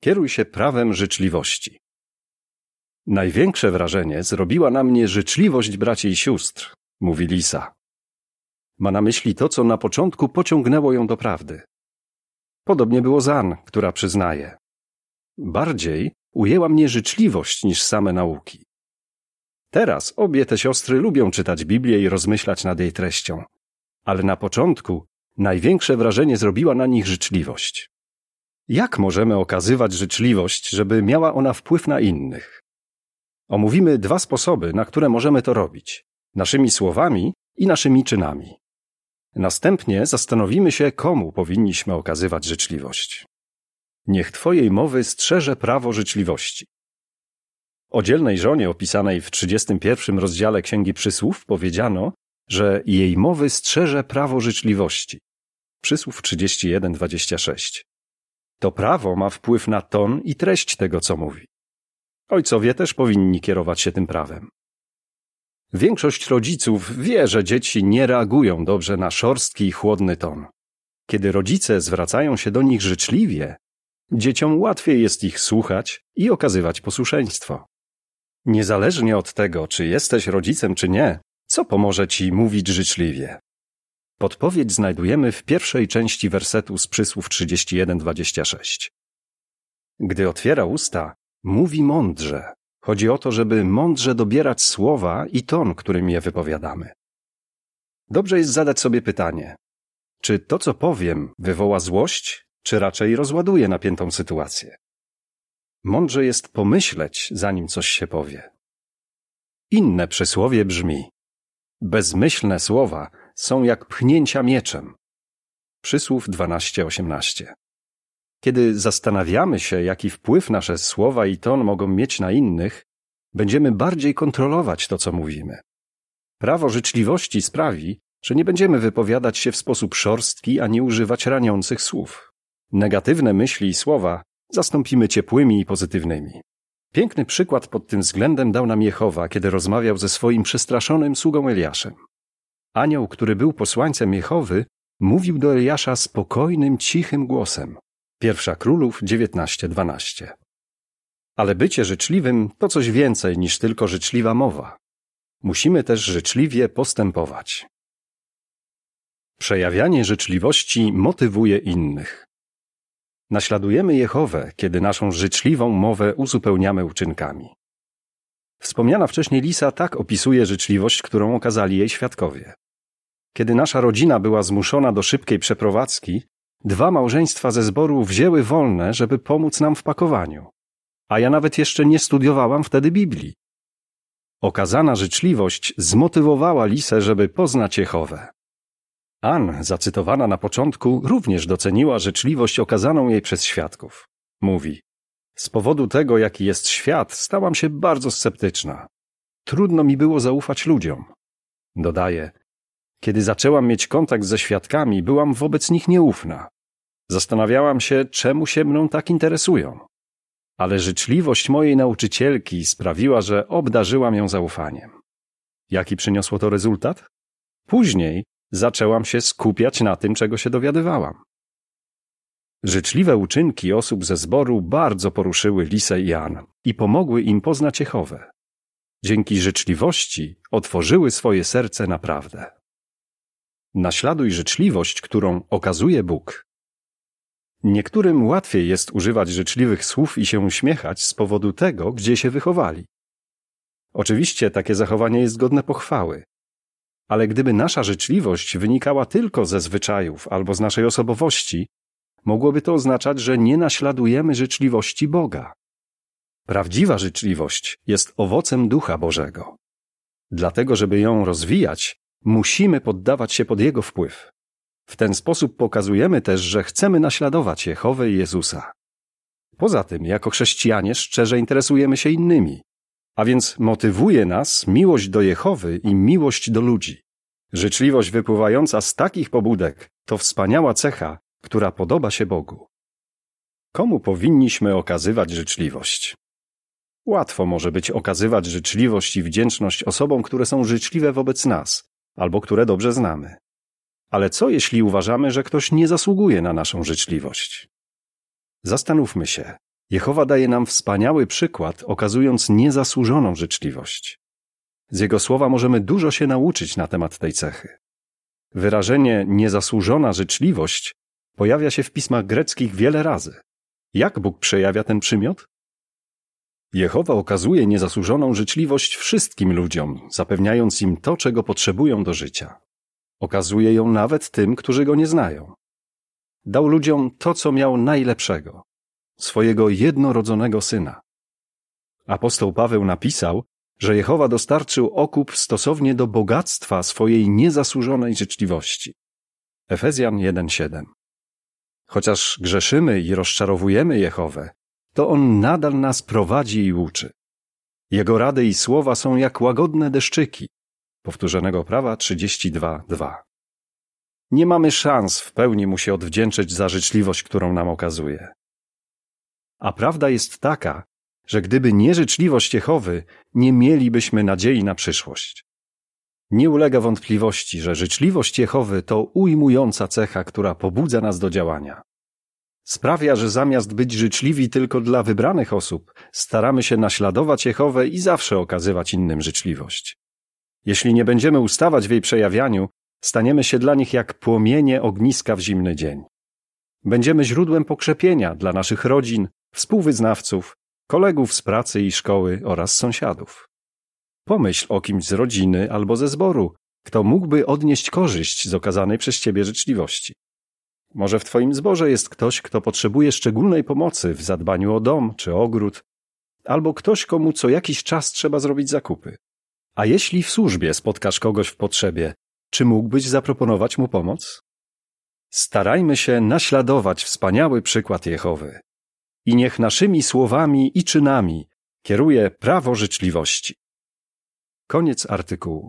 Kieruj się prawem życzliwości. Największe wrażenie zrobiła na mnie życzliwość braci i sióstr, mówi Lisa. Ma na myśli to, co na początku pociągnęło ją do prawdy. Podobnie było z Ann, która przyznaje. Bardziej ujęła mnie życzliwość niż same nauki. Teraz obie te siostry lubią czytać Biblię i rozmyślać nad jej treścią, ale na początku największe wrażenie zrobiła na nich życzliwość. Jak możemy okazywać życzliwość, żeby miała ona wpływ na innych? Omówimy dwa sposoby, na które możemy to robić: naszymi słowami i naszymi czynami. Następnie zastanowimy się, komu powinniśmy okazywać życzliwość. Niech Twojej mowy strzeże prawo życzliwości. O dzielnej żonie opisanej w 31 rozdziale Księgi Przysłów powiedziano, że jej mowy strzeże prawo życzliwości. Przysłów 31:26. To prawo ma wpływ na ton i treść tego, co mówi. Ojcowie też powinni kierować się tym prawem. Większość rodziców wie, że dzieci nie reagują dobrze na szorstki i chłodny ton. Kiedy rodzice zwracają się do nich życzliwie, dzieciom łatwiej jest ich słuchać i okazywać posłuszeństwo. Niezależnie od tego, czy jesteś rodzicem, czy nie, co pomoże ci mówić życzliwie? Podpowiedź znajdujemy w pierwszej części wersetu z przysłów 31-26. Gdy otwiera usta, mówi mądrze. Chodzi o to, żeby mądrze dobierać słowa i ton, którym je wypowiadamy. Dobrze jest zadać sobie pytanie, czy to, co powiem, wywoła złość, czy raczej rozładuje napiętą sytuację? Mądrze jest pomyśleć, zanim coś się powie. Inne przysłowie brzmi: Bezmyślne słowa są jak pchnięcia mieczem. Przysłów 12-18. Kiedy zastanawiamy się, jaki wpływ nasze słowa i ton mogą mieć na innych, będziemy bardziej kontrolować to, co mówimy. Prawo życzliwości sprawi, że nie będziemy wypowiadać się w sposób szorstki ani używać raniących słów. Negatywne myśli i słowa zastąpimy ciepłymi i pozytywnymi. Piękny przykład pod tym względem dał nam Jehowa, kiedy rozmawiał ze swoim przestraszonym sługą Eliaszem. Anioł, który był posłańcem Jehowy, mówił do Eliasza spokojnym, cichym głosem. Pierwsza Królów 19:12. Ale bycie życzliwym to coś więcej niż tylko życzliwa mowa. Musimy też życzliwie postępować. Przejawianie życzliwości motywuje innych. Naśladujemy Jehowę, kiedy naszą życzliwą mowę uzupełniamy uczynkami. Wspomniana wcześniej Lisa tak opisuje życzliwość, którą okazali jej świadkowie. Kiedy nasza rodzina była zmuszona do szybkiej przeprowadzki, dwa małżeństwa ze zboru wzięły wolne, żeby pomóc nam w pakowaniu. A ja nawet jeszcze nie studiowałam wtedy Biblii. Okazana życzliwość zmotywowała Lisę, żeby poznać Jehowę. Ann, zacytowana na początku, również doceniła życzliwość okazaną jej przez świadków. Mówi: Z powodu tego, jaki jest świat, stałam się bardzo sceptyczna. Trudno mi było zaufać ludziom. Dodaje: Kiedy zaczęłam mieć kontakt ze świadkami, byłam wobec nich nieufna. Zastanawiałam się, czemu się mną tak interesują. Ale życzliwość mojej nauczycielki sprawiła, że obdarzyłam ją zaufaniem. Jaki przyniosło to rezultat? Później zaczęłam się skupiać na tym, czego się dowiadywałam. Życzliwe uczynki osób ze zboru bardzo poruszyły Lisę i Jan i pomogły im poznać Jehowę. Dzięki życzliwości otworzyły swoje serce naprawdę. Naśladuj życzliwość, którą okazuje Bóg. Niektórym łatwiej jest używać życzliwych słów i się uśmiechać z powodu tego, gdzie się wychowali. Oczywiście takie zachowanie jest godne pochwały, ale gdyby nasza życzliwość wynikała tylko ze zwyczajów albo z naszej osobowości, mogłoby to oznaczać, że nie naśladujemy życzliwości Boga. Prawdziwa życzliwość jest owocem Ducha Bożego. Dlatego, żeby ją rozwijać, musimy poddawać się pod Jego wpływ. W ten sposób pokazujemy też, że chcemy naśladować Jehowę i Jezusa. Poza tym, jako chrześcijanie szczerze interesujemy się innymi, a więc motywuje nas miłość do Jehowy i miłość do ludzi. Życzliwość wypływająca z takich pobudek to wspaniała cecha, która podoba się Bogu. Komu powinniśmy okazywać życzliwość? Łatwo może być okazywać życzliwość i wdzięczność osobom, które są życzliwe wobec nas, albo które dobrze znamy. Ale co jeśli uważamy, że ktoś nie zasługuje na naszą życzliwość? Zastanówmy się, Jehowa daje nam wspaniały przykład, okazując niezasłużoną życzliwość. Z jego słowa możemy dużo się nauczyć na temat tej cechy. Wyrażenie niezasłużona życzliwość pojawia się w pismach greckich wiele razy. Jak Bóg przejawia ten przymiot? Jehowa okazuje niezasłużoną życzliwość wszystkim ludziom, zapewniając im to, czego potrzebują do życia. Okazuje ją nawet tym, którzy go nie znają. Dał ludziom to, co miał najlepszego swojego jednorodzonego syna. Apostoł Paweł napisał, że Jehowa dostarczył okup stosownie do bogactwa swojej niezasłużonej życzliwości. Efezjan 1:7. Chociaż grzeszymy i rozczarowujemy Jehowę, to On nadal nas prowadzi i uczy. Jego rady i słowa są jak łagodne deszczyki. Powtórzonego prawa 32:2. Nie mamy szans w pełni mu się odwdzięczyć za życzliwość, którą nam okazuje. A prawda jest taka, że gdyby nie życzliwość Jehowy, nie mielibyśmy nadziei na przyszłość. Nie ulega wątpliwości, że życzliwość Jehowy to ujmująca cecha, która pobudza nas do działania. Sprawia, że zamiast być życzliwi tylko dla wybranych osób, staramy się naśladować Jehowę i zawsze okazywać innym życzliwość. Jeśli nie będziemy ustawać w jej przejawianiu, staniemy się dla nich jak płomienie ogniska w zimny dzień. Będziemy źródłem pokrzepienia dla naszych rodzin, współwyznawców, kolegów z pracy i szkoły oraz sąsiadów. Pomyśl o kimś z rodziny albo ze zboru, kto mógłby odnieść korzyść z okazanej przez ciebie życzliwości. Może w twoim zborze jest ktoś, kto potrzebuje szczególnej pomocy w zadbaniu o dom czy ogród, albo ktoś, komu co jakiś czas trzeba zrobić zakupy. A jeśli w służbie spotkasz kogoś w potrzebie, czy mógłbyś zaproponować mu pomoc? Starajmy się naśladować wspaniały przykład Jehowy i niech naszymi słowami i czynami kieruje prawo życzliwości. Koniec artykułu.